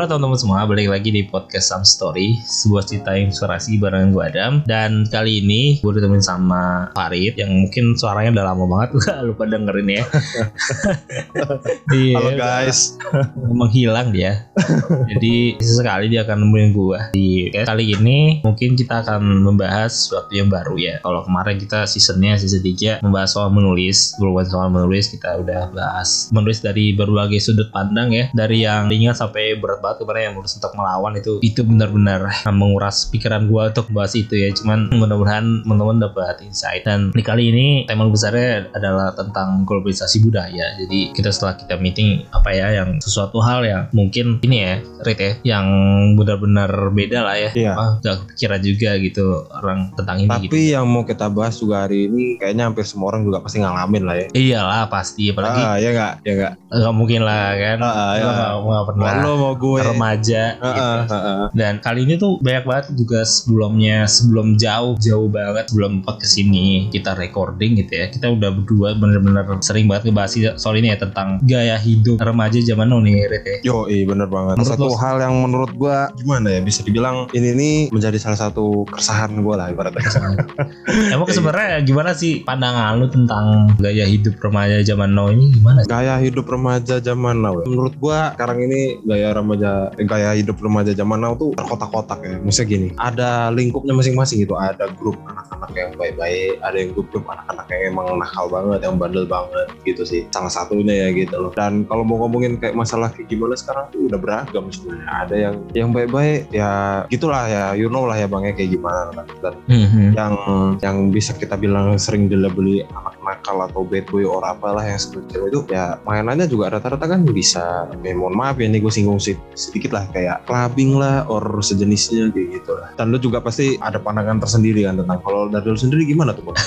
Halo teman-teman semua, balik lagi di podcast Some Story Sebuah cerita inspirasi bareng gue Adam. Dan kali ini gue ditemenin sama Farid Yang mungkin suaranya udah lama banget Gue lupa dengerin ya. Iya, Halo guys. Menghilang dia. Jadi sesekali dia akan nemuin gue Di kali ini mungkin kita akan membahas sesuatu yang baru ya. Kalau kemarin kita seasonnya season 3 Membahas soal menulis Bukan soal menulis kita udah bahas Menulis dari berbagai sudut pandang ya. Dari yang ringan sampai berat banget kemarin yang menulis untuk melawan itu itu benar-benar menguras pikiran gue untuk bahas itu ya. Cuman mudah-mudahan teman-teman dapat insight. Dan di kali ini tema besarnya adalah tentang globalisasi budaya. Jadi kita setelah kita meeting apa ya yang sesuatu hal yang mungkin ini ya Rit ya yang benar-benar beda lah ya. Iya. ah, gak kepikiran juga gitu orang tentang ini Tapi gitu. yang mau kita bahas juga hari ini Kayaknya hampir semua orang juga pasti ngalamin lah ya. Iyalah pasti. Apalagi ah, ya nggak? Ya nggak? Nggak mungkin lah kan? Ah, ah, Lo ya. nggak nggak pernah. Mau lo mau gue remaja Ah, gitu. ah, ah, ah. Dan kali ini tuh banyak banget juga sebelumnya sebelum jauh jauh banget sebelum podcast ini kita recording gitu ya kita udah berdua bener-bener sering banget ngebahas soal ini ya tentang gaya hidup remaja zaman now nih Rit ya. Yo, iya bener banget. Menurut satu lo- hal yang menurut gua gimana ya bisa dibilang ini nih menjadi salah satu keresahan gua lah ibaratnya. Emang Kayak sebenarnya gimana sih pandangan lu tentang gaya hidup remaja zaman now ini gimana sih? Gaya hidup remaja zaman now. ya. Menurut gua sekarang ini gaya remaja eh, gaya hidup remaja zaman now tuh terkotak-kotak ya. Misalnya gini, ada lingkupnya masing-masing gitu. Ada grup anak-anak yang baik-baik, ada yang grup-grup anak-anak yang emang nakal banget, yang bandel banget gitu sih. Salah satunya ya gitu loh. Dan kalau mau ngomongin kayak masalah kayak gimana sekarang tuh udah beragam sebenarnya. Ada yang yang baik-baik ya gitulah ya, you know lah ya bangnya kayak gimana kan. Dan Mhm. yang yang bisa kita bilang sering dilabeli anak nakal atau bad boy or apalah yang seperti itu ya mainannya juga rata-rata kan bisa ya mohon maaf ya ini gue singgung sedikit lah kayak clubbing lah or sejenisnya kayak gitu lah dan lu juga pasti ada pandangan tersendiri kan tentang kalau dari lu sendiri gimana tuh?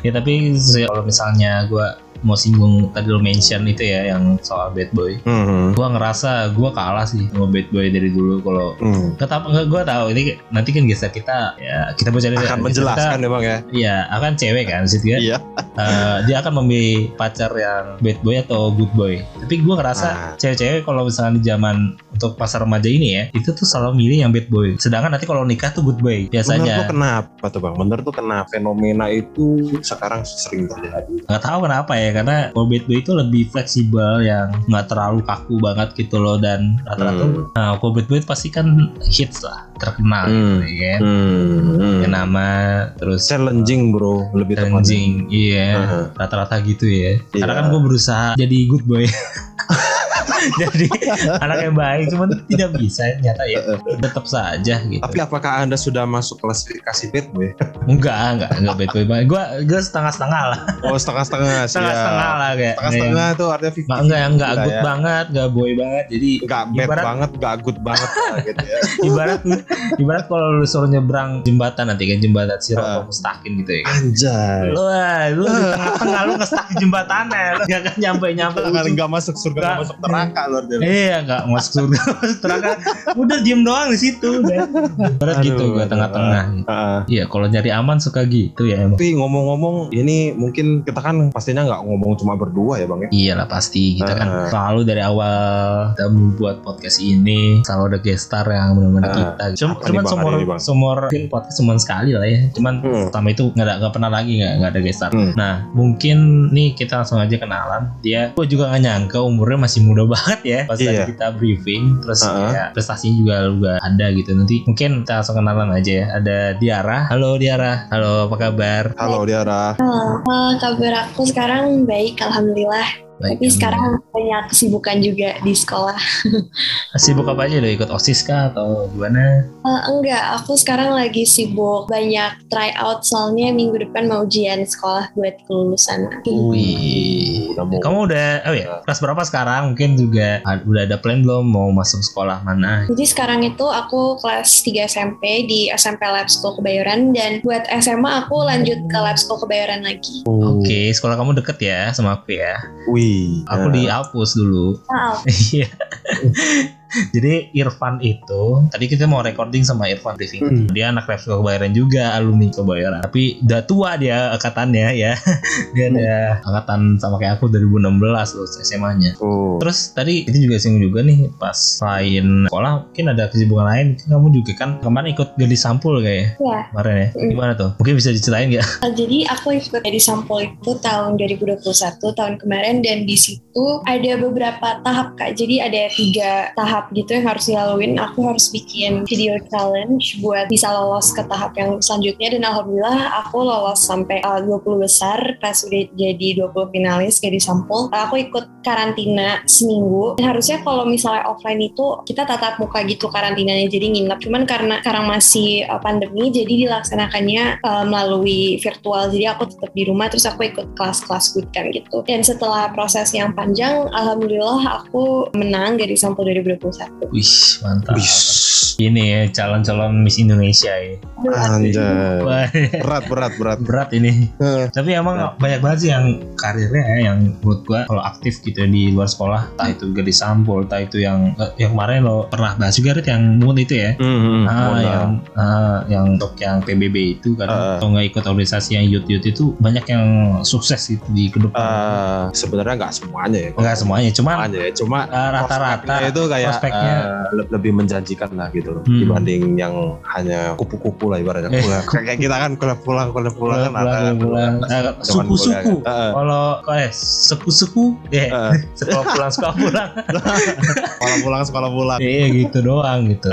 Ya tapi kalau misalnya gua mau singgung tadi lo mention itu ya yang soal bad boy Hmm. gua ngerasa gua kalah sih sama bad boy dari dulu kalau Hmm. Ketap enggak gue tahu ini nanti kan geser kita ya kita baca akan menjelaskan ya bang ya Iya, akan cewek kan situ kan. iya Eh, dia akan memilih pacar yang bad boy atau good boy. Tapi gue ngerasa Ah. cewek-cewek kalau misalnya di zaman untuk pasar remaja ini ya, itu tuh selalu milih yang bad boy. Sedangkan nanti kalau nikah tuh good boy Menurut lu biasanya. kenapa tuh bang? Bener tuh kenapa fenomena itu sekarang sering terjadi? Nggak tahu kenapa ya, karena kalau bad boy itu lebih fleksibel yang nggak terlalu kaku banget gitu loh dan rata-rata. Hmm. Nah, bad boy pasti kan hits lah, terkenal Hmm. gitu ya kan. Hmm. Ya, nama terus Challenging bro, lebih tepatnya. challenging iya Heeh. rata-rata gitu ya Iya. karena kan gue berusaha jadi good boy jadi anak yang baik cuman tidak bisa ternyata ya tetap saja gitu Tapi apakah anda sudah masuk klasifikasi bad boy? enggak enggak enggak bad boy banget gue gue setengah setengah lah Oh setengah-setengah sih setengah setengah lah kayak Setengah-setengah itu artinya 50 Nggak, enggak enggak lah good ya. banget enggak boy banget jadi Nggak bad Ibarat- banget, nggak good banget gitu ya. ibarat ibarat kalau lu suruh nyebrang jembatan nanti kan jembatan Ah. Sirotol Mustaqim gitu ya Anjay. lu ah, lu di tengah-tengah lu ngestak di jembatannya lu gak nyampe nyampe Nggak masuk surga, nggak masuk neraka loh. dia. Iya nggak masuk surga masuk neraka udah diem doang di situ udah berat Aduh, gitu gue tengah-tengah Ah. Iya kalau nyari aman suka gitu ya emang Tapi ngomong-ngomong, ini mungkin kita kan pastinya nggak ngomong cuma berdua ya bang ya. Iyalah pasti kita kan Ah. selalu dari awal kita membuat podcast ini selalu ada guest star yang benar-benar Ah. kita. Cuma, cuman semua mungkin podcast cuma sekali lah ya. Cuman Hmm. pertama itu nggak ada nggak pernah lagi nggak nggak ada guest star. Hmm. Nah mungkin nih kita langsung aja kenalan. Dia gue juga nggak nyangka umurnya masih muda banget ya. Pas Iya. tadi kita briefing terus Ah. ya prestasinya juga juga ada gitu. Nanti mungkin kita langsung kenalan aja ya. Ada Diara. Halo Diara. Halo apa kabar? Halo Diara. Halo, eh, kabar aku sekarang baik, alhamdulillah. Baik, Tapi sekarang banyak kesibukan juga di sekolah. sibuk apa aja udah ikut osis kah atau gimana? Eh, enggak, aku sekarang lagi sibuk banyak try out soalnya minggu depan mau ujian sekolah buat kelulusan. Wih, kamu udah, oh ya, kelas berapa sekarang? Mungkin juga ah, udah ada plan belum mau masuk sekolah mana? Jadi sekarang itu aku kelas 3 SMP di SMP Lab School Kebayoran dan buat SMA aku lanjut ke Lab School Kebayoran lagi. Oke, sekolah kamu deket ya sama aku ya. Wih. Aku Nah. di Alpus dulu. Iya. Jadi Irfan itu tadi kita mau recording sama Irfan briefing. Hmm. Dia anak rap kebayaran juga, alumni kebayaran. Tapi udah tua dia angkatannya ya. dia ada angkatan sama kayak aku 2016 lulus SMA-nya. Oh. Terus tadi itu juga singgung juga nih pas selain sekolah mungkin ada kesibukan lain. Kamu juga kan kemarin ikut gadis sampul kayak Ya. kemarin ya. Hmm. Gimana tuh? Mungkin bisa diceritain nggak? Uh, Jadi aku ikut di sampul itu tahun 2021 tahun kemarin dan di situ ada beberapa tahap kak. Jadi ada tiga tahap gitu yang harus dilaluin. Aku harus bikin video challenge buat bisa lolos ke tahap yang selanjutnya dan alhamdulillah aku lolos sampai uh, 20 besar pas udah jadi 20 finalis kayak di sampul. Uh, aku ikut karantina seminggu. Dan harusnya kalau misalnya offline itu kita tatap muka gitu karantinanya jadi nginep. Cuman karena sekarang masih uh, pandemi jadi dilaksanakannya uh, melalui virtual. Jadi aku tetap di rumah terus aku ikut kelas-kelas bootcamp gitu. Dan setelah proses yang panjang, alhamdulillah aku menang dari sampul 2021. Wih mantap. Wis. Ini ya calon-calon Miss Indonesia ya. Anjay. Berat berat berat. berat ini. Tapi emang banyak banget sih yang karirnya ya, yang menurut gua kalau aktif gitu ya di luar sekolah, entah itu gadis sampul, entah itu yang eh, yang kemarin lo pernah bahas juga Rit, yang mood itu ya. Hmm, Ah, Mona. yang ah, yang untuk yang PBB itu kan Ah. atau nggak ikut organisasi yang youth youth itu banyak yang sukses gitu di ke depan. Eh, sebenarnya nggak semuanya ya. Enggak semuanya, cuma Semuanya ya. Cuma rata-rata prospeknya itu kayak prospeknya eh, le- lebih menjanjikan lah gitu loh Hmm. dibanding yang hanya kupu-kupu lah ibaratnya Eh. pulang kayak kita kan kuliah pulang kuliah pulang kan ada pulang, pulang. Nah, zaman suku-suku. kan. Eh, Kalau eh ya eh, sekolah pulang sekolah pulang. sekolah pulang sekolah pulang Iya gitu doang gitu.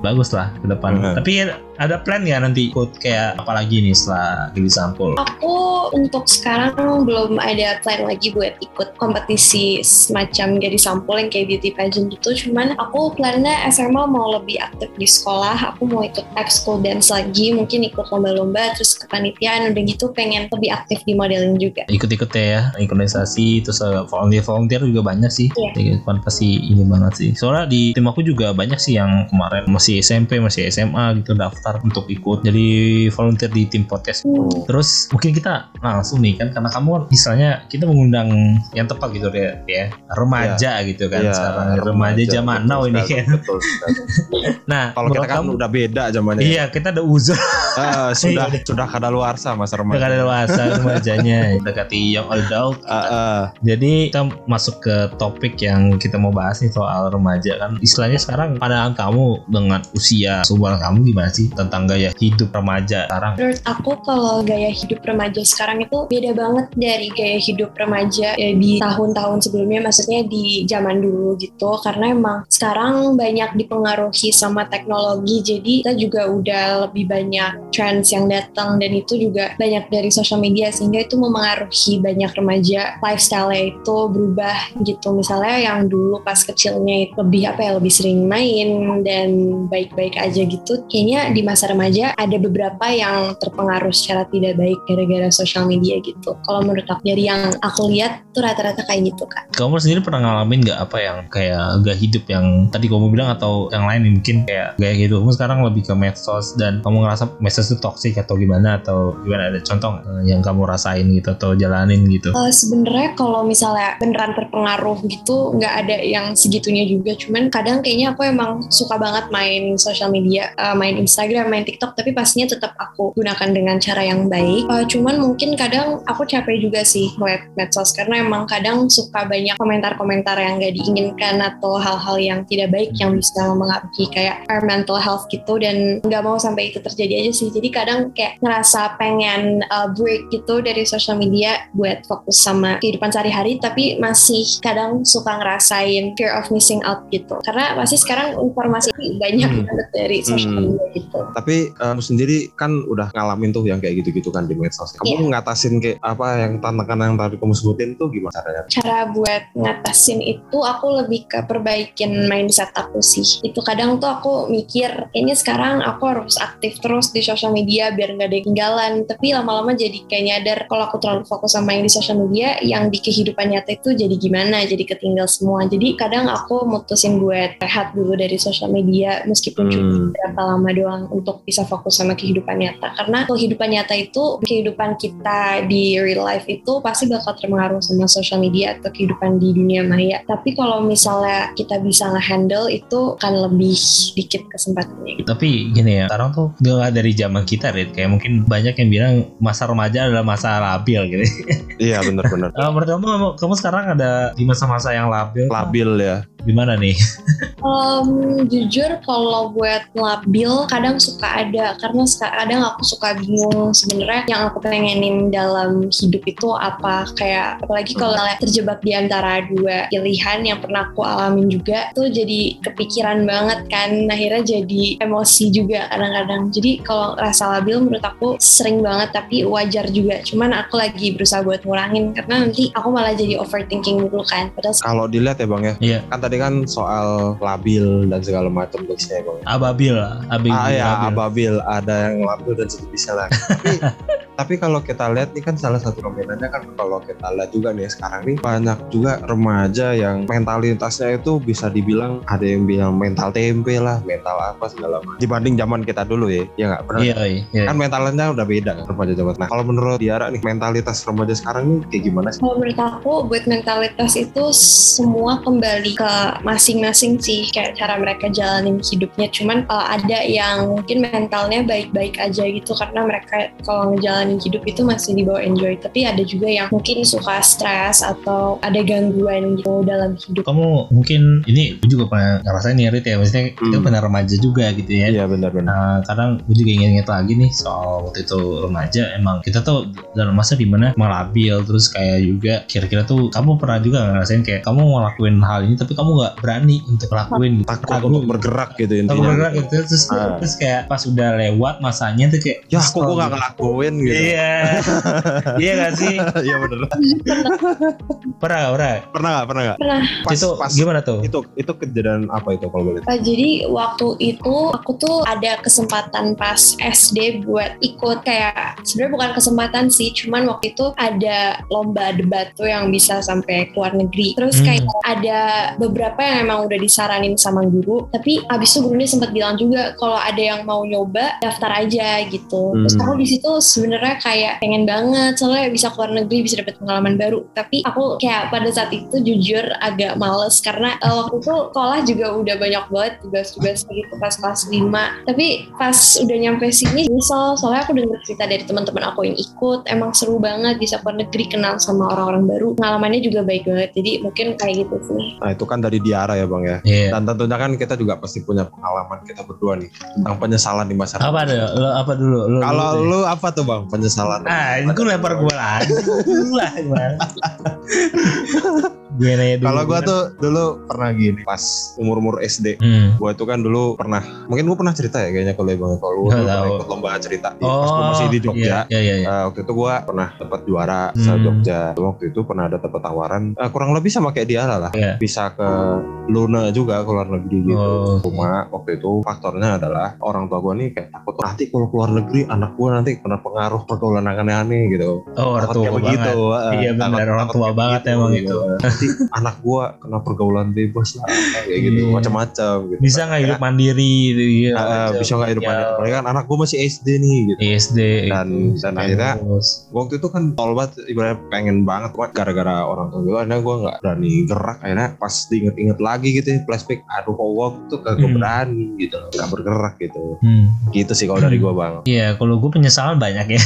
Bagus lah ke depan. Tapi ada plan ya nanti ikut kayak apa lagi nih setelah jadi sampul? Aku untuk sekarang belum ada plan lagi buat ikut kompetisi semacam jadi sampul yang kayak beauty pageant gitu. Cuman aku plannya SMA mau lebih aktif di sekolah. Aku mau ikut ekskul dance lagi, mungkin ikut lomba-lomba, terus kepanitiaan udah gitu pengen lebih aktif di modeling juga. Ikut-ikut ya, organisasi terus volunteer volunteer juga banyak sih. Iya. Iya, kan pasti ini banget sih. Soalnya di tim aku juga banyak sih yang kemarin masih SMP, masih SMA gitu daftar untuk ikut jadi volunteer di tim podcast. Hmm. Terus mungkin kita langsung nih kan karena kamu kan misalnya kita mengundang yang tepat gitu ya, ya remaja gitu kan Iya, sekarang remaja zaman now ini kan. betul. Nah, kalau kita kan kamu- udah beda zamannya Iya, kita ada uzur Eh, sudah Iya. sudah kadaluarsa udah remaja ada dewasa remajanya mendekati young adult. Eh, eh, Jadi kita masuk ke topik yang kita mau bahas nih soal remaja kan. Istilahnya sekarang pandangan kamu dengan usia seumuran kamu gimana sih tentang gaya hidup remaja sekarang? Menurut aku kalau gaya hidup remaja sekarang itu beda banget dari gaya hidup remaja ya, di tahun-tahun sebelumnya, maksudnya di zaman dulu gitu. Karena emang sekarang banyak dipengaruhi sama teknologi, jadi kita juga udah lebih banyak trends yang datang dan itu juga banyak dari social media sehingga itu memengaruhi banyak remaja lifestyle itu berubah gitu. Misalnya yang dulu pas kecilnya itu lebih apa ya lebih sering main dan baik-baik aja gitu. Kayaknya di masa remaja ada beberapa yang terpengaruh secara tidak baik gara-gara social media gitu. Kalau menurut aku dari yang aku lihat tuh rata-rata kayak gitu kan. Kamu sendiri pernah ngalamin nggak apa yang kayak gaya hidup yang tadi kamu bilang atau yang lain mungkin kayak gaya hidup kamu sekarang lebih ke medsos dan kamu ngerasa medsos itu toksik atau gimana atau gimana ada contoh eh, yang kamu rasain gitu atau jalanin gitu? Eh, Sebenarnya kalau misalnya beneran terpengaruh gitu nggak ada yang segitunya juga. Cuman kadang kayaknya aku emang suka banget main social media, eh, main Instagram, main TikTok. Tapi pastinya tetap aku gunakan dengan cara yang baik. Eh, cuman mungkin kadang aku capek juga sih ngeliat medsos karena emang kadang suka banyak komentar-komentar yang nggak diinginkan atau hal-hal yang tidak baik yang bisa mempengaruhi kayak our mental health gitu dan nggak mau sampai itu terjadi aja sih. Jadi kadang kayak ngerasa pengen uh, break gitu dari social media buat fokus sama kehidupan sehari-hari tapi masih kadang suka ngerasain fear of missing out gitu. Karena pasti sekarang informasi banyak Hmm. banget dari social Hmm. media gitu. Tapi eh, kamu sendiri kan udah ngalamin tuh yang kayak gitu-gitu kan di medsos. Kamu Iya. ngatasin kayak apa yang tantangan yang tadi kamu sebutin tuh gimana caranya? Cara buat ngatasin itu aku lebih ke perbaikin mindset aku sih. Itu kadang tuh aku mikir kayaknya sekarang aku harus aktif terus di sosial media biar nggak ada ketinggalan. Tapi lama-lama jadi kayak nyadar kalau aku terlalu fokus sama yang di sosial media yang di kehidupan nyata itu jadi gimana? Jadi ketinggal semua. Jadi kadang aku mutusin buat rehat dulu dari sosial media meskipun cuma Hmm. berapa lama doang untuk bisa fokus sama kehidupan nyata karena kehidupan nyata itu kehidupan kita di real life itu pasti bakal terpengaruh sama social media atau kehidupan di dunia maya tapi kalau misalnya kita bisa nge-handle itu akan lebih sedikit kesempatannya Tapi gini ya, sekarang tuh nggak dari zaman kita, Rit. Kayak mungkin banyak yang bilang masa remaja adalah masa labil gitu. Iya bener-bener. Eh, menurut kamu, kamu, kamu sekarang ada di masa-masa yang labil? Labil ya. Gimana nih? Um, jujur kalau buat labil kadang suka ada karena suka- kadang aku suka bingung sebenarnya yang aku pengenin dalam hidup itu apa kayak apalagi kalau terjebak di antara dua pilihan yang pernah aku alamin juga tuh jadi kepikiran banget kan akhirnya jadi emosi juga kadang-kadang jadi kalau rasa labil menurut aku sering banget tapi wajar juga cuman aku lagi berusaha buat ngurangin karena nanti aku malah jadi overthinking dulu kan padahal Kalau dilihat ya bang ya. Iya. Kan tadi kan soal labil dan segala macam guysnya ya bang. Ababil, ababil. ah ya ababil. ababil ada yang labil dan sejenisnya lah. tapi tapi kalau kita lihat nih kan salah satu perbedaannya kan kalau kita lihat juga nih sekarang nih banyak juga remaja yang mentalitasnya itu bisa dibilang ada yang bilang mental tempe lah, mental apa segala macam. Dibanding zaman kita dulu ya, ya nggak pernah. Iya, iya. iya. Kan mentalnya udah beda kan remaja zaman. Nah kalau menurut Diara nih mentalitas remaja sekarang nih kayak gimana sih? Kalau menurut aku buat mentalitas itu semua kembali ke masing-masing sih kayak cara mereka jalanin hidupnya. Cuman uh, ada yang mungkin mentalnya baik-baik aja gitu karena mereka kalau ngejalanin hidup itu masih dibawa enjoy. Tapi ada juga yang mungkin suka stres atau ada gangguan gitu dalam hidup. Kamu mungkin ini gue juga pernah ngerasain nih Rit ya, maksudnya kita Hmm. pernah remaja juga gitu ya. Iya benar-benar. Nah, kadang gue juga inget-inget lagi nih soal waktu itu remaja emang kita tuh dalam masa di mana melabil terus kayak juga kira-kira tuh kamu pernah juga ngerasain kayak kamu ngelakuin hal ini tapi kamu nggak berani untuk lakuin gitu. Takut Ragu untuk gitu. bergerak gitu Takut intinya. bergerak gitu terus, Ah. terus kayak pas udah lewat masanya tuh kayak Ya kok gue gak ngelakuin gitu. Iya. iya gak sih? Iya bener. Pernah gak? Pernah. Pernah gak? Pernah gak? Pernah. Pas, itu pas gimana tuh? itu itu kejadian apa itu kalau boleh? Uh, jadi waktu itu aku tuh ada kesempatan pas SD buat ikut kayak sebenarnya bukan kesempatan sih, cuman waktu itu ada lomba debat tuh yang bisa sampai ke luar negeri. Terus Hmm. kayak ada beberapa yang emang udah disaranin sama guru, tapi abis itu gurunya sempat bilang juga kalau ada yang mau nyoba daftar aja gitu. Terus Hmm. aku di situ sebenarnya kayak pengen banget soalnya bisa keluar negeri bisa dapat pengalaman baru. Tapi aku kayak pada saat itu jujur agak males karena eh, waktu itu sekolah juga udah banyak banget tugas-tugas gitu pas kelas 5 tapi pas udah nyampe sini nyesel soalnya aku denger cerita dari teman-teman aku yang ikut emang seru banget bisa keluar negeri kenal sama orang-orang baru pengalamannya juga baik banget jadi mungkin kayak gitu sih Nah itu kan dari Diara ya bang ya. Iya. Dan tentunya kan kita juga pasti punya pengalaman kita berdua nih tentang penyesalan di masa Apa deh? Lo apa dulu? Kalau dulu lu apa tuh bang penyesalan? Ah, gue lempar gue lagi. Lah gimana? Gue nanya dulu. Kalau gua tuh dulu pernah gini pas umur umur SD. Hmm. Gua itu kan dulu pernah, mungkin gua pernah cerita ya kayaknya kalau ya bang. Kalau pernah tahu. ikut lomba cerita di, Oh, pas gua masih di Jogja. Iya, iya, iya. Eh, waktu itu gua pernah dapat juara Hmm. se Jogja. Waktu itu pernah ada dapat tawaran eh, kurang lebih sama kayak Diara lah. Iya. Bisa ke Luna juga ke luar negeri gitu. Oh. Cuma waktu itu faktornya adalah orang tua gua nih kayak takut nanti kalau keluar negeri anak gua nanti kena pengaruh pergaulan aneh-aneh gitu. Oh, orang Takut tua kayak banget. eh, Iya, benar, orang tua banget begitu, emang gitu. Nanti anak gua kena pergaulan bebas lah kayak gitu Iya. macam-macam gitu. Bisa nggak hidup mandiri gitu. Iya, Ah, ah, bisa nggak hidup mandiri? Apalagi kan anak gua masih SD nih gitu. SD Dan- itu, dan akhirnya terus. waktu itu kan tol banget ibaratnya pengen banget cuma gara-gara orang tua gue akhirnya gue nggak berani gerak akhirnya pas diinget-inget lagi gitu ya flashback aduh kok waktu tuh kagak Hmm. berani gitu nggak bergerak gitu Hmm. gitu sih kalau dari gue bang Iya, kalau gue penyesalan banyak ya.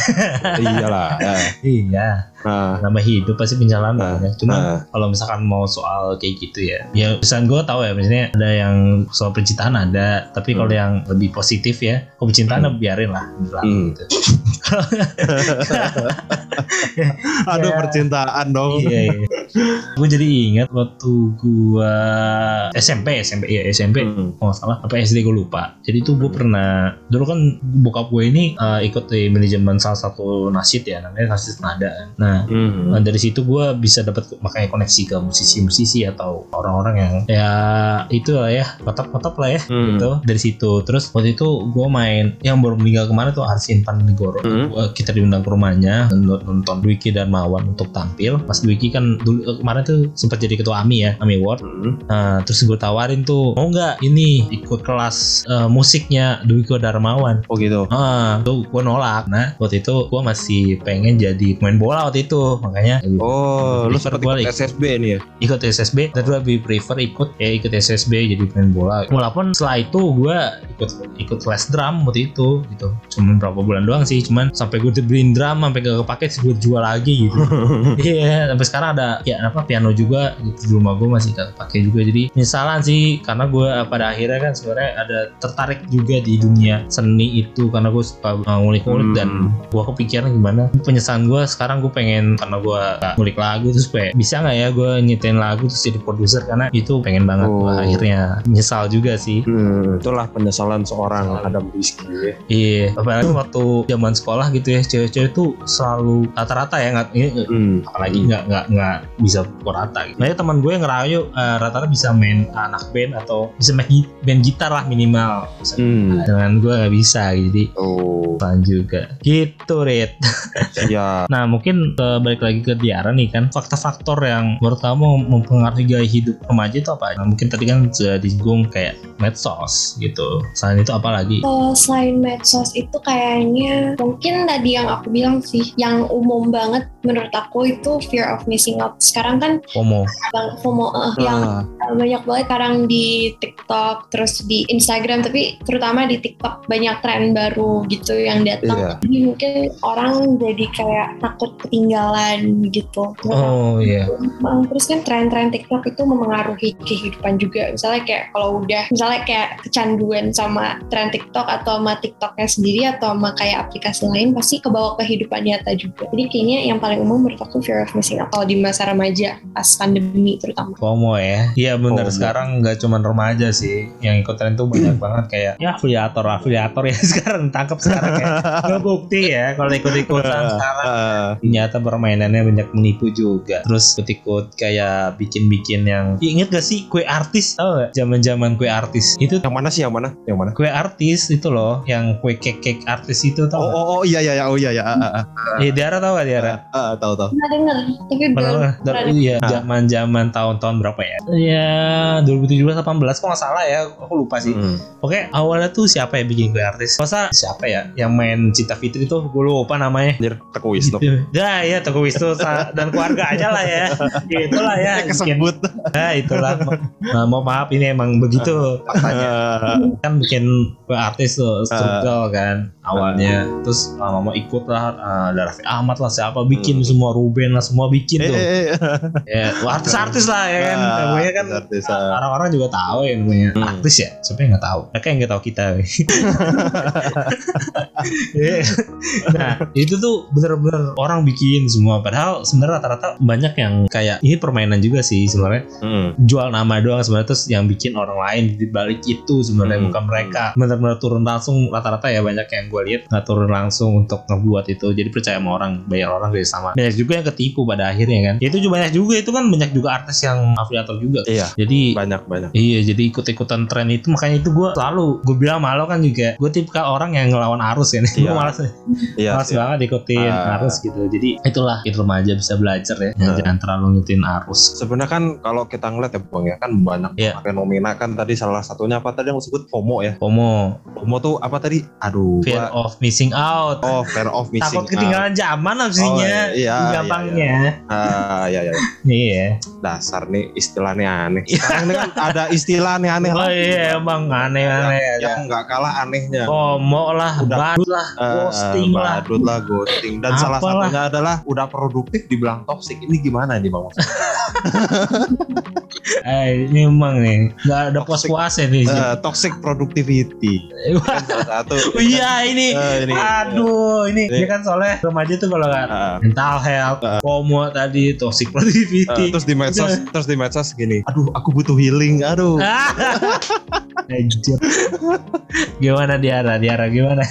iyalah ya. iya, nah, nama hidup pasti penyesalan Nah, banyak. Cuma nah kalau misalkan mau soal kayak gitu ya, ya pesan gue tahu ya, misalnya ada yang soal percintaan ada, tapi kalau Hmm. yang lebih positif ya, kalau percintaan Hmm. biarin lah, berlalu Hmm. gitu. aduh Ya. percintaan dong iya, iya. gue jadi ingat waktu gue SMP, SMP, iya SMP, Hmm. kalau nggak salah apa SD gue lupa jadi tuh gue pernah dulu kan bokap gue ini uh, ikut di manajemen salah satu nasid ya namanya nasid nada nah Nah, Hmm. Nah, dari situ gue bisa dapat makanya koneksi ke musisi-musisi atau orang-orang yang ya itu lah ya mantap-mantap lah ya Hmm. gitu dari situ terus waktu itu gue main yang baru meninggal kemarin tuh Arsin Panegoro Hmm. Gua- kita diundang ke rumahnya nonton Dwiki Darmawan untuk tampil Mas Dwiki kan dulu eh, kemarin tuh sempat jadi ketua AMI ya AMI Award Hmm. Nah, terus gue tawarin tuh mau nggak ini ikut kelas eh, musiknya Dwiki Darmawan Oh gitu. Ah, tuh gue nolak. Nah, waktu itu gue masih pengen jadi pemain bola waktu itu, makanya Oh, lu sempat ikut ikut. SSB nih ya? ikut SSB. Dan gue lebih prefer ikut ya ikut SSB jadi pemain bola. Walaupun setelah itu gue ikut ikut les drum waktu itu gitu. Cuman berapa bulan doang sih, cuman sampai gue dibeliin drum sampai gak kepake sih gue jual lagi gitu. Iya, sampai sekarang ada ya apa piano juga gitu di rumah gue masih gak kepake juga. Jadi penyesalan sih karena gue pada akhirnya kan sebenarnya ada tertarik juga di dunia seni itu karena gue suka uh, ngulik-ngulik Hmm. dan gue kepikiran gimana penyesalan gue sekarang gue pengen karena gue ngulik lagu terus kayak bisa nggak ya gue nyetain lagu terus jadi produser karena itu pengen banget Oh. gua akhirnya nyesal juga sih Hmm, itulah penyesalan seorang Adam Rizky ya. iya apalagi waktu zaman sekolah gitu ya cewek-cewek tuh selalu rata-rata ya nggak ini Hmm. apalagi nggak nggak nggak bisa pukul rata gitu. Nah teman gue yang ngerayu eh, rata-rata bisa main anak band atau bisa main band gitar lah minimal. Hmm. Dengan gue nggak bisa jadi Oh, pelan juga. Gitu Rit. ya. Nah mungkin eh, balik lagi ke Tiara nih kan faktor-faktor yang menurut kamu mempengaruhi gaya hidup remaja itu apa? Nah, mungkin tadi kan sudah disinggung kayak medsos gitu. Selain itu apa lagi? Kalau selain medsos itu kayaknya mungkin tadi yang aku bilang sih yang umum banget menurut aku itu fear of missing out. Sekarang kan FOMO. bang FOMO eh, yang Ah, banyak banget sekarang di TikTok terus di Instagram tapi terutama di TikTok banyak tren baru gitu yang datang. Iya. Jadi mungkin orang jadi kayak takut ketinggalan gitu. Oh iya. Bang, terus kan tren-tren TikTok itu memengaruhi kehidupan juga. Misalnya kayak kalau udah, misalnya kayak kecanduan sama tren TikTok atau sama TikToknya sendiri atau sama kayak aplikasi lain pasti kebawa kehidupan nyata juga. Jadi kayaknya yang paling umum menurut aku fear of missing out kalau di masa remaja pas pandemi terutama. FOMO ya. Iya bener FOMO. sekarang nggak cuma remaja sih yang ikut tren tuh banyak banget kayak ya afiliator afiliator ya sekarang tangkap sekarang kayak bukti ya kalau ikut ikutan sekarang Ah, ternyata permainannya banyak menipu juga terus ikut kayak bikin-bikin yang Ya, inget gak sih kue artis tau gak zaman-zaman kue artis itu yang mana sih yang mana? Yang mana? kue artis itu loh yang kue cake cake artis itu tau Oh, gak? oh, oh iya iya iya. oh iya ya. Ah, ah, Eh Diara tau gak Diara? ah, ah, tahu tahu. Pernah denger, tapi udah Pernah iya Ah. zaman zaman tahun-tahun berapa ya? Ya 2017 18 kok nggak salah ya, aku lupa sih. Hmm. Oke awalnya tuh siapa ya bikin kue artis? Masa siapa ya yang main Cita Fitri tuh gue lupa namanya. Anjir, Teguh Wisnu. Gitu. Ya ya Teguh Wisnu dan keluarganya lah ya. Itulah ya. Eh, kesebut. Nah, itulah. Nah, mau maaf ini emang begitu faktanya. Ah, Kan bikin artis tuh struggle kan awalnya. Terus lama-lama ikut lah uh, ada Raffi Ahmad lah siapa bikin Hmm. semua Ruben lah semua bikin eh, tuh. eh, eh. Ya, artis-artis lah ya kan. Ah, Namanya kan artis, ah. orang-orang juga tahu ya namanya Hmm. artis ya. Siapa yang nggak tahu? Mereka yang nggak tahu kita. Iya. nah, itu tuh bener-bener orang bikin semua. Padahal sebenarnya rata-rata banyak yang kayak ini permainan juga sih sebenarnya. Hmm. Jual nama doang sebenarnya terus yang bikin orang lain di balik itu sebenarnya Hmm. bukan mereka. Bener-bener turun langsung rata-rata ya banyak yang gue lihat nggak turun langsung untuk ngebuat itu. Jadi percaya sama orang, bayar orang dari sama. Banyak juga yang ketipu pada akhirnya kan. Ya itu juga banyak juga itu kan banyak juga artis yang afiliator juga. Iya, Jadi banyak banyak. Iya jadi ikut-ikutan tren itu makanya itu gue selalu gue bilang malu kan juga gue tipikal orang yang ngelawan arus ya gue Iya. malas Iya. malas iya. banget ikutin Ah. arus gitu jadi itulah kita remaja bisa belajar ya Ah. jangan terlalu ngikutin arus Sebenarnya kan kalau kita ngeliat ya Bang ya kan banyak Iya. fenomena kan tadi salah satunya apa tadi yang disebut FOMO ya. FOMO FOMO tuh apa tadi? Aduh. fear gua- of missing out Oh, fear of missing takut ketinggalan zaman abisnya Oh, iya, iya, gampangnya out. Ah, iya, iya. iya Dasar nih istilahnya aneh. Sekarang ini kan ada istilah aneh-aneh oh lah. iya emang aneh-aneh yang, ya yang nggak kalah anehnya. FOMO lah Udah. badut lah Eh, ghosting lah badut lah ghosting dan salah Apalah. satunya adalah udah produktif dibilang toxic ini gimana nih bang eh ini emang nih nggak ada Toxic. puas-puasnya nih Eh, toxic productivity kan salah satu Oh iya ini. Eh, ini. Aduh, ini Ini. dia kan soalnya remaja tuh kalau nggak Ah, mental health, FOMO tadi, toxic ah, productivity. terus di medsos terus di medsos gini aduh aku butuh healing aduh Anjir. gimana Diara? Diara gimana?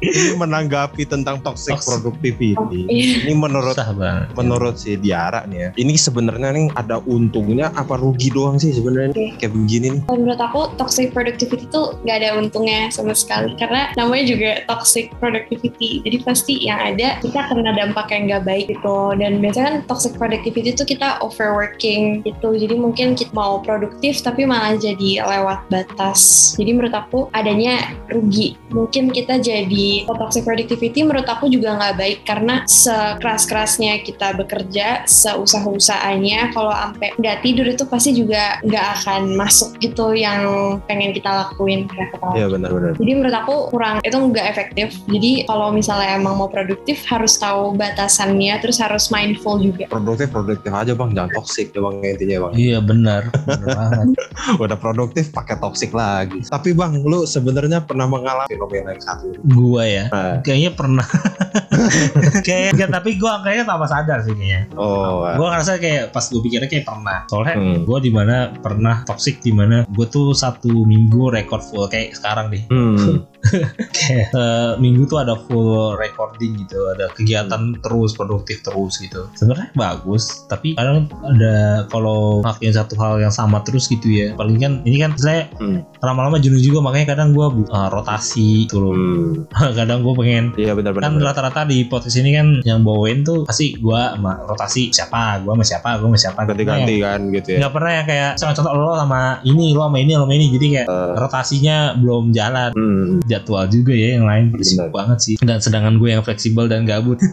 ini menanggapi tentang toxic Toxic. productivity Iya. ini menurut Susah banget. menurut si Diara nih ya. Ini sebenarnya nih ada untungnya apa rugi doang sih sebenarnya nih? kayak begini nih. Kalau menurut aku toxic productivity itu nggak ada untungnya sama sekali. Karena namanya juga toxic productivity. Jadi pasti yang ada kita kena dampak yang nggak baik gitu. Dan biasanya kan toxic productivity itu kita overworking gitu. Jadi mungkin kita mau produktif tapi malah jadi lewat batas. Jadi menurut aku adanya rugi. Mungkin kita jadi toxic productivity menurut aku juga nggak baik. Karena sekeras-kerasnya kita bekerja seusaha-usahanya kalau sampai nggak tidur itu pasti juga nggak akan masuk gitu yang pengen kita lakuin kepala. iya benar-benar Jadi menurut aku kurang itu nggak efektif. Jadi kalau misalnya emang mau produktif harus tahu batasannya, terus harus mindful juga. produktif produktif aja bang. Jangan toxic ya bang intinya bang. Iya benar, benar udah produktif pakai toxic lagi. Tapi bang lu sebenarnya pernah mengalami fenomena yang satu? Gua ya, Nah, kayaknya pernah. kayaknya tapi gua kayaknya tanpa sadar sih kayaknya. oh Gue ngerasa kayak pas gue pikirnya kayak pernah. Soalnya Hmm. gue di mana pernah toxic di mana gue tuh satu minggu record full kayak sekarang deh. hmm. Kayak eh, minggu tuh ada full recording gitu, ada kegiatan terus produktif terus gitu. Sebenarnya bagus, tapi kadang ada kalau ngelakuin satu hal yang sama terus gitu ya. Paling kan ini kan saya Hmm. lama-lama jenuh juga makanya kadang gue rotasi gitu loh. Hmm. kadang gue pengen iya benar-benar kan rata-rata di podcast ini kan yang bawain tuh pasti gua sama rotasi siapa gua sama siapa gua sama siapa ganti-ganti kan gitu ya nggak pernah yang kayak sama contoh lo sama ini lo sama ini lo sama ini jadi kayak Eh. rotasinya belum jalan Hmm. Jadwal juga ya yang lain sibuk banget sih. Dan sedangkan gue yang fleksibel dan gabut.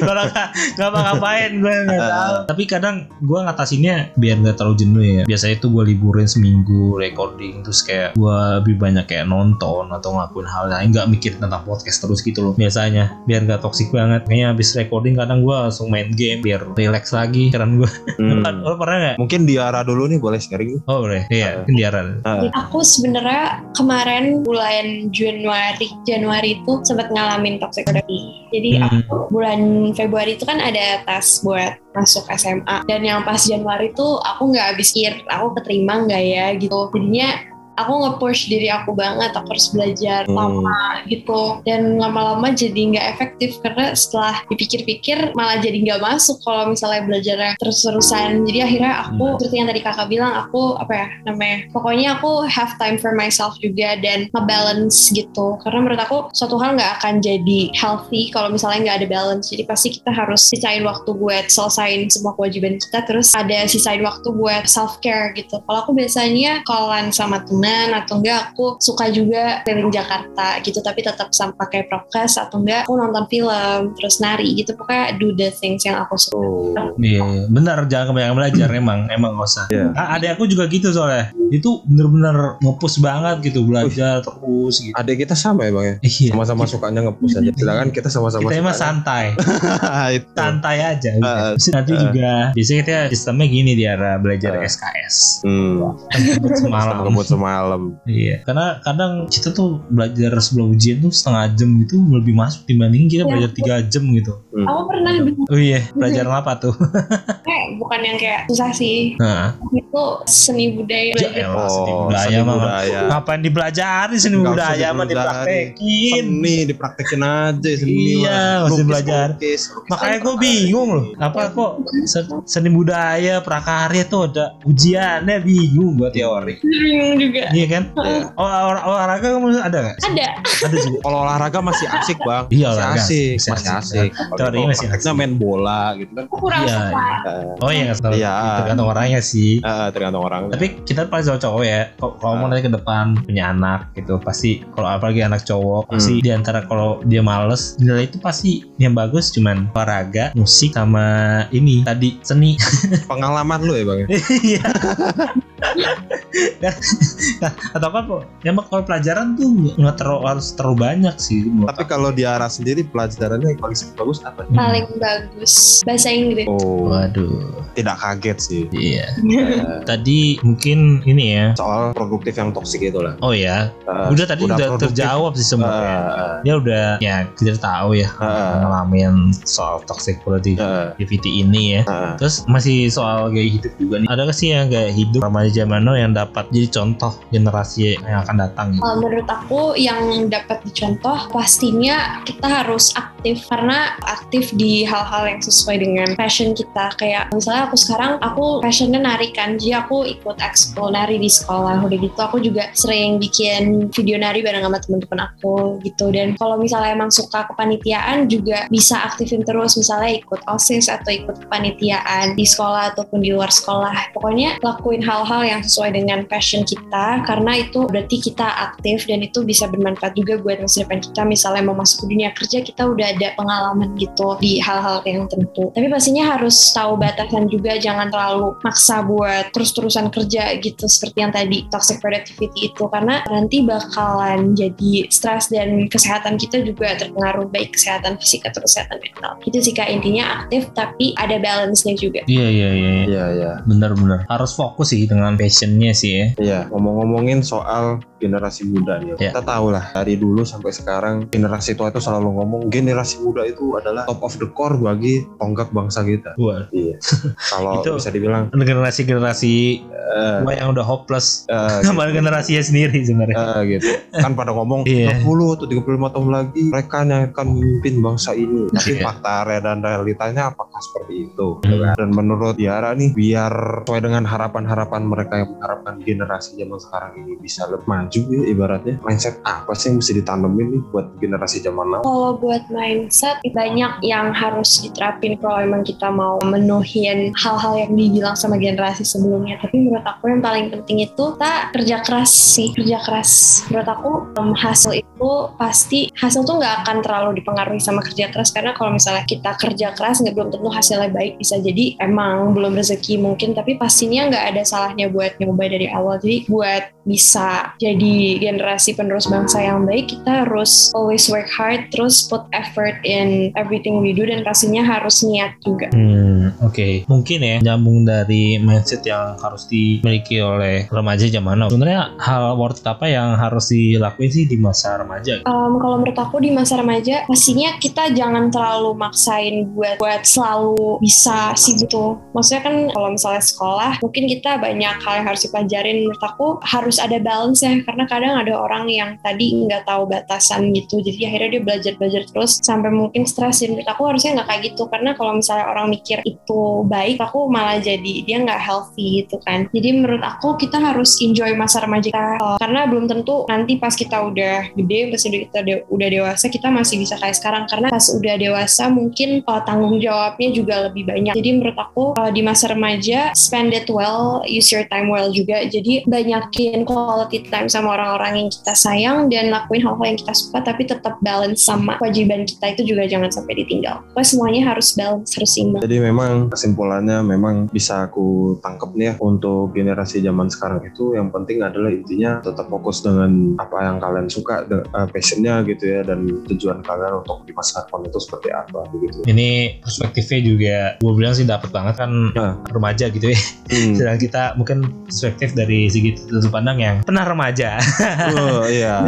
Kalau nggak nggak apa ngapain gue nggak Eh. tahu. Tapi kadang gue ngatasinnya biar nggak terlalu jenuh ya. Biasanya tuh gue liburin seminggu recording terus kayak gue lebih banyak kayak nonton atau ngelakuin hal lain. Nggak mikir tentang podcast terus gitu loh biasanya. Biar nggak toksik banget. Kayaknya habis recording kadang gue langsung main game biar relax lagi karena gue. Hmm. lo pernah nggak mungkin Diara dulu nih boleh sharing? Oh boleh. Iya kendiaran Ah. Aku sebenarnya kemarin bulan Januari Januari itu sempat ngalamin toxic productivity. Jadi Hmm. aku bulan Februari itu kan ada tes buat masuk SMA dan yang pas Januari itu aku nggak habis pikir aku keterima nggak ya gitu. Jadinya aku nge-push diri aku banget aku harus belajar Hmm. lama gitu. Dan lama-lama jadi nggak efektif karena setelah dipikir-pikir malah jadi nggak masuk kalau misalnya belajarnya terus-terusan. Jadi akhirnya aku Hmm. seperti yang tadi kakak bilang aku apa ya namanya pokoknya aku have time for myself juga dan nge-balance gitu. Karena menurut aku suatu hal nggak akan jadi healthy kalau misalnya nggak ada balance. Jadi pasti kita harus sisain waktu buat selesain semua kewajiban kita terus ada sisain waktu buat self care gitu. Kalau aku biasanya callan sama temen atau enggak aku suka juga keliling Jakarta gitu tapi tetap sama pakai prokes atau enggak aku nonton film terus nari gitu pokoknya do the things yang aku suka Oh. Iya, benar jangan kebanyakan belajar emang, emang nggak usah. Iya. Ah, adek aku juga gitu soalnya. Itu bener-bener ngepus banget gitu belajar terus gitu. Adik kita sama ya bang ya Iya. sama-sama sukanya nge-push aja sedangkan kita sama-sama Kita emang santai, itu santai aja. Terus nanti ah. juga biasanya kita sistemnya gini di arah belajar Ah. SKS. hmm. Ngebut semalam. Semalam Iya, karena kadang kita tuh belajar sebelum ujian tuh setengah jam gitu lebih masuk dibanding kita Iya. belajar tiga jam gitu. Hmm. aku pernah Oh iya, pelajaran apa tuh? kayak bukan yang kayak susah sih Nah, itu seni budaya ya belajar elah, seni Oh, budaya seni mah budaya. ngapain dipelajari seni Nggak usah budaya mah dipraktekin. Seni dipraktekin aja seni Iya, Lukis, belajar. lukis, lukis. Makanya gue bingung loh, apa kok se- seni budaya prakarya tuh ada ujiannya bingung buat teori. bingung juga Iya kan? Iya. Oh, olah- olahraga kamu ada nggak? ada Ada juga. Kalau olahraga masih asik bang, Iya, masih olahraga. asik, Masih masih asik. asik. Kalau Teorinya kalau masih asik. main bola gitu kan. kurang Iya, suka Oh iya nggak tahu. Iya. Tergantung orangnya sih. Eh, tergantung orang. Tapi kita paling cowok-cowok ya. Kalau mau nanti ke depan punya anak gitu, pasti kalau apalagi anak cowok, Hmm. pasti di antara kalau dia males, nilai itu pasti yang bagus cuman olahraga, musik sama ini tadi seni. pengalaman lu ya bang. ya? Iya. Atau kan emang kalau pelajaran tuh nggak terlalu harus terlalu banyak sih Tapi kalau di arah sendiri pelajarannya yang paling bagus apa? aku. Paling bagus bahasa Inggris. Oh, waduh tidak kaget sih. iya Eh, tadi mungkin ini ya soal produktif yang toksik itu lah. oh ya Eh, udah tadi udah, produktif. terjawab sih sebenarnya Eh, dia udah ya kita tahu ya eh, ngalamin soal toxic positivity eh, ini ya eh. Terus masih soal gaya hidup juga nih. Ada gak sih yang gaya hidup remaja zaman now yang dapat jadi contoh generasi yang akan datang gitu? Menurut aku yang dapat dicontoh pastinya kita harus aktif karena aktif di hal-hal yang sesuai dengan passion kita. Kayak misalnya aku sekarang aku passionnya nari kan jadi aku ikut ekskul nari di sekolah. Udah gitu aku juga sering bikin video nari bareng sama teman-teman aku gitu. Dan kalau misalnya emang suka kepanitiaan juga bisa aktifin terus. Misalnya ikut osis atau ikut kepanitiaan di sekolah ataupun di luar sekolah. Pokoknya lakuin hal-hal yang sesuai dengan passion kita karena itu berarti kita aktif dan itu bisa bermanfaat juga buat masa depan kita. Misalnya mau masuk ke dunia kerja kita udah ada pengalaman gitu di hal-hal yang tentu tapi pastinya harus tahu batasan juga jangan terlalu maksa buat terus-terusan kerja gitu seperti yang tadi toxic productivity itu karena nanti bakalan jadi stres dan kesehatan kita juga terpengaruh baik kesehatan fisik atau kesehatan mental itu sih kak intinya aktif tapi ada balance-nya juga Iya iya iya. iya. Iya, iya. Bener-bener harus fokus sih dengan passionnya sih ya. Iya, ngomong-ngomongin soal generasi muda nih. Iya. Kita tahu lah dari dulu sampai sekarang generasi tua itu selalu ngomong generasi muda itu adalah top of the core bagi tonggak bangsa kita. Wah, Iya. Kalau Itu- bisa dibilang generasi-generasi tua yang udah hopeless eh, sama generasinya sendiri sebenarnya. eh, gitu. Kan pada ngomong Iya. 20 atau 35 tahun lagi mereka yang akan memimpin bangsa ini. Tapi Iya. fakta dan realitanya apakah seperti itu? Hmm. gitu kan? Dan menurut Tiara nih biar sesuai dengan harapan-harapan mereka yang mengharapkan generasi zaman sekarang ini bisa lebih maju ya ibaratnya mindset apa sih yang mesti ditanemin nih buat generasi zaman now? Kalau buat mindset banyak yang harus diterapin kalau emang kita mau menuhin hal-hal yang dibilang sama generasi sebelumnya. Tapi menurut aku yang paling penting itu kita kerja keras sih, kerja keras. Menurut aku em, hasil itu pasti hasil tuh nggak akan terlalu dipengaruhi sama kerja keras karena kalau misalnya kita kerja keras nggak belum tentu hasilnya baik bisa jadi emang belum rezeki mungkin tapi pastinya nggak ada salahnya buat nyoba dari awal. Jadi buat bisa jadi generasi penerus bangsa yang baik kita harus always work hard terus put effort in everything we do dan pastinya harus niat juga. Hmm, oke. Mungkin ya nyambung dari mindset yang harus dimiliki oleh remaja zaman now. Sebenarnya hal worth apa yang harus dilakuin sih di masa remaja? Um, kalau menurut aku di masa remaja pastinya kita jangan terlalu maksain buat buat selalu bisa sibuk tuh maksudnya kan kalau misalnya sekolah mungkin kita banyak hal yang harus dipelajarin menurut aku harus ada balance ya karena kadang ada orang yang tadi nggak tahu batasan gitu jadi akhirnya dia belajar belajar terus sampai mungkin stres menurut aku harusnya nggak kayak gitu karena kalau misalnya orang mikir itu baik aku malah jadi dia nggak healthy gitu kan. Jadi menurut aku kita harus enjoy masa remaja kita Uh, karena belum tentu nanti pas kita udah gede pas kita de- udah dewasa kita masih bisa kayak sekarang. Karena pas udah dewasa mungkin uh, tanggung jawabnya juga lebih banyak. Jadi menurut aku uh, di masa remaja spend it well use your time well juga. Jadi banyakin quality time sama orang-orang yang kita sayang dan lakuin hal-hal yang kita suka tapi tetap balance sama kewajiban kita itu juga jangan sampai ditinggal. Pokoknya semuanya harus balance harus seimbang. Jadi memang kesimpulannya memang bisa aku tangkep nih ya untuk generasi zaman sekarang itu yang penting adalah intinya tetap fokus dengan apa yang kalian suka, de- eh, passionnya gitu ya dan tujuan kalian untuk di masa depan itu seperti apa begitu. Ini perspektifnya juga gue bilang sih dapat banget kan Nah. remaja gitu ya. Hmm. Sedang kita mungkin perspektif dari segi sudut pandang yang pernah remaja. Oh, iya.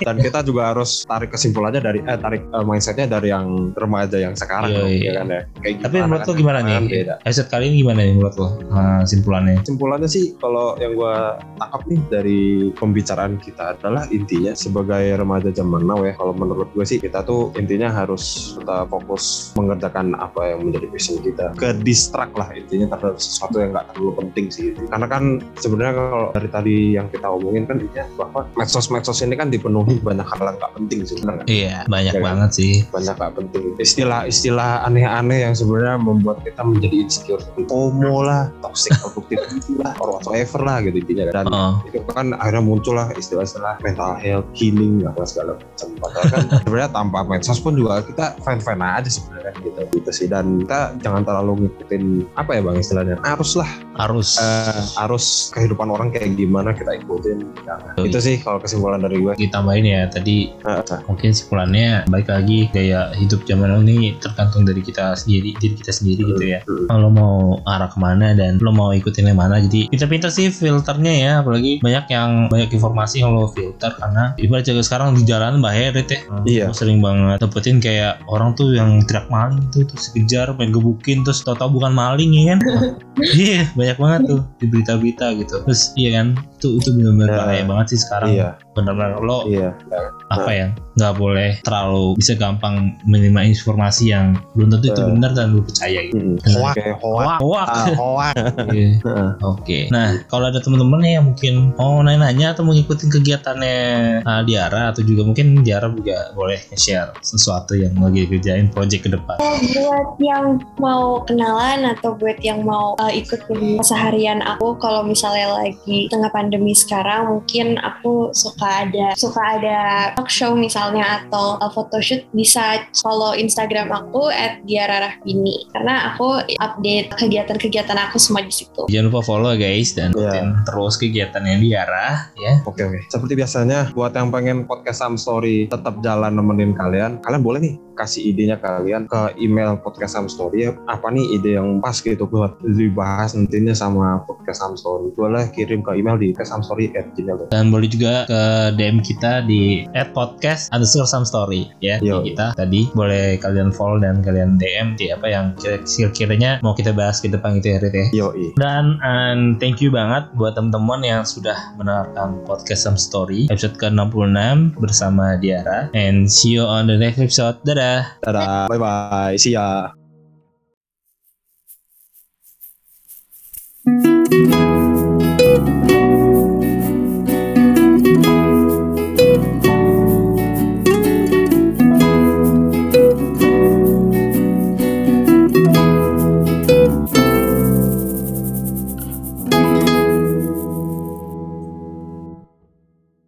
Dan kita juga harus tarik kesimpulannya dari eh tarik eh, mindsetnya dari yang remaja yang sekarang Iya, dong, iya. ya kan ya. Kayak Tapi menurut kan lo gimana kan nih? Beda. Episode kali ini gimana nih menurut lo uh, simpulannya? Kesimpulannya sih kalau yang gue tangkap nih dari pembicaraan kita adalah intinya sebagai remaja zaman now ya kalau menurut gue sih kita tuh intinya harus tetap fokus mengerjakan apa yang menjadi passion kita ke distract lah intinya terhadap sesuatu yang nggak terlalu penting sih karena kan sebenarnya kalau dari tadi yang kita omongin kan intinya bahwa medsos-medsos ini kan dipenuhi banyak hal yang nggak penting sih benar nggak? Iya banyak Ya kan? banget sih. banyak nggak penting istilah-istilah aneh-aneh yang sebenarnya membuat membuat kita menjadi insecure. FOMO lah toxic productivity lah or whatsoever lah gitu intinya. Dan Oh. itu kan akhirnya muncul lah istilah-istilah mental health healing lah segala macam. Padahal kan sebenarnya tanpa medsos pun juga kita fine fine aja sebenarnya gitu. Gitu sih. Dan kita jangan terlalu ngikutin apa ya bang istilahnya? Arus lah. Harus eh, arus kehidupan orang kayak gimana kita ikutin. Jangan. itu sih kalau kesimpulan dari gue. Ditambahin ya tadi Eh, eh. mungkin simpulannya baik lagi gaya hidup zaman ini tergantung dari kita sendiri diri kita sendiri gitu ya Hmm. lo mau arah ke mana dan lo mau ikutin yang mana jadi pintar-pintar sih filternya ya apalagi banyak yang banyak informasi yang lo filter karena ibarat jaga sekarang di jalan bahaya deh teh Iya. Gue sering banget dapetin kayak orang tuh yang teriak maling tuh terus dikejar main gebukin terus tau-tau bukan maling ya kan iya banyak banget tuh di berita-berita gitu terus iya kan itu itu benar-benar Ya. bahaya banget sih sekarang iya benar-benar lo iya apa ya nggak boleh terlalu bisa gampang menerima informasi yang belum tentu itu Eh. benar dan lu percaya gitu. Hmm. Hoak. kayak hoak Hoak, hoak. Ah, hoak. Oke. Nah, kalau ada teman-teman nih yang mungkin mau nanya-nanya atau mau ngikutin kegiatannya uh, Diara atau juga mungkin Diara juga boleh share sesuatu yang lagi kerjain project ke depan. buat yang mau kenalan atau buat yang mau uh, ikutin keseharian aku kalau misalnya lagi tengah pandemi sekarang mungkin aku suka ada suka ada talk show misalnya atau uh, photoshoot bisa follow Instagram aku at @diararahbini karena aku update kegiatan-kegiatan aku semua di situ. Jangan lupa follow guys dan Iya. ikutin terus kegiatannya Diara ya. Oke oke. Seperti biasanya buat yang pengen podcast Sam Story tetap jalan nemenin kalian, kalian boleh nih kasih idenya kalian ke email podcast Sam Story ya. Apa nih ide yang pas gitu buat dibahas nantinya sama podcast Sam Story. Boleh kirim ke email di podcastsamstory@gmail.com. Dan boleh juga ke DM kita di @podcast underscore some story ya Yo. di kita tadi boleh kalian follow dan kalian DM di apa yang kira- kira-kiranya mau kita bahas ke depan gitu ya Rit ya. Yoi. Dan and thank you banget buat teman-teman yang sudah mendengarkan podcast Some Story episode ke-66 bersama Diara and see you on the next episode dadah. Dadah. Bye bye. See ya.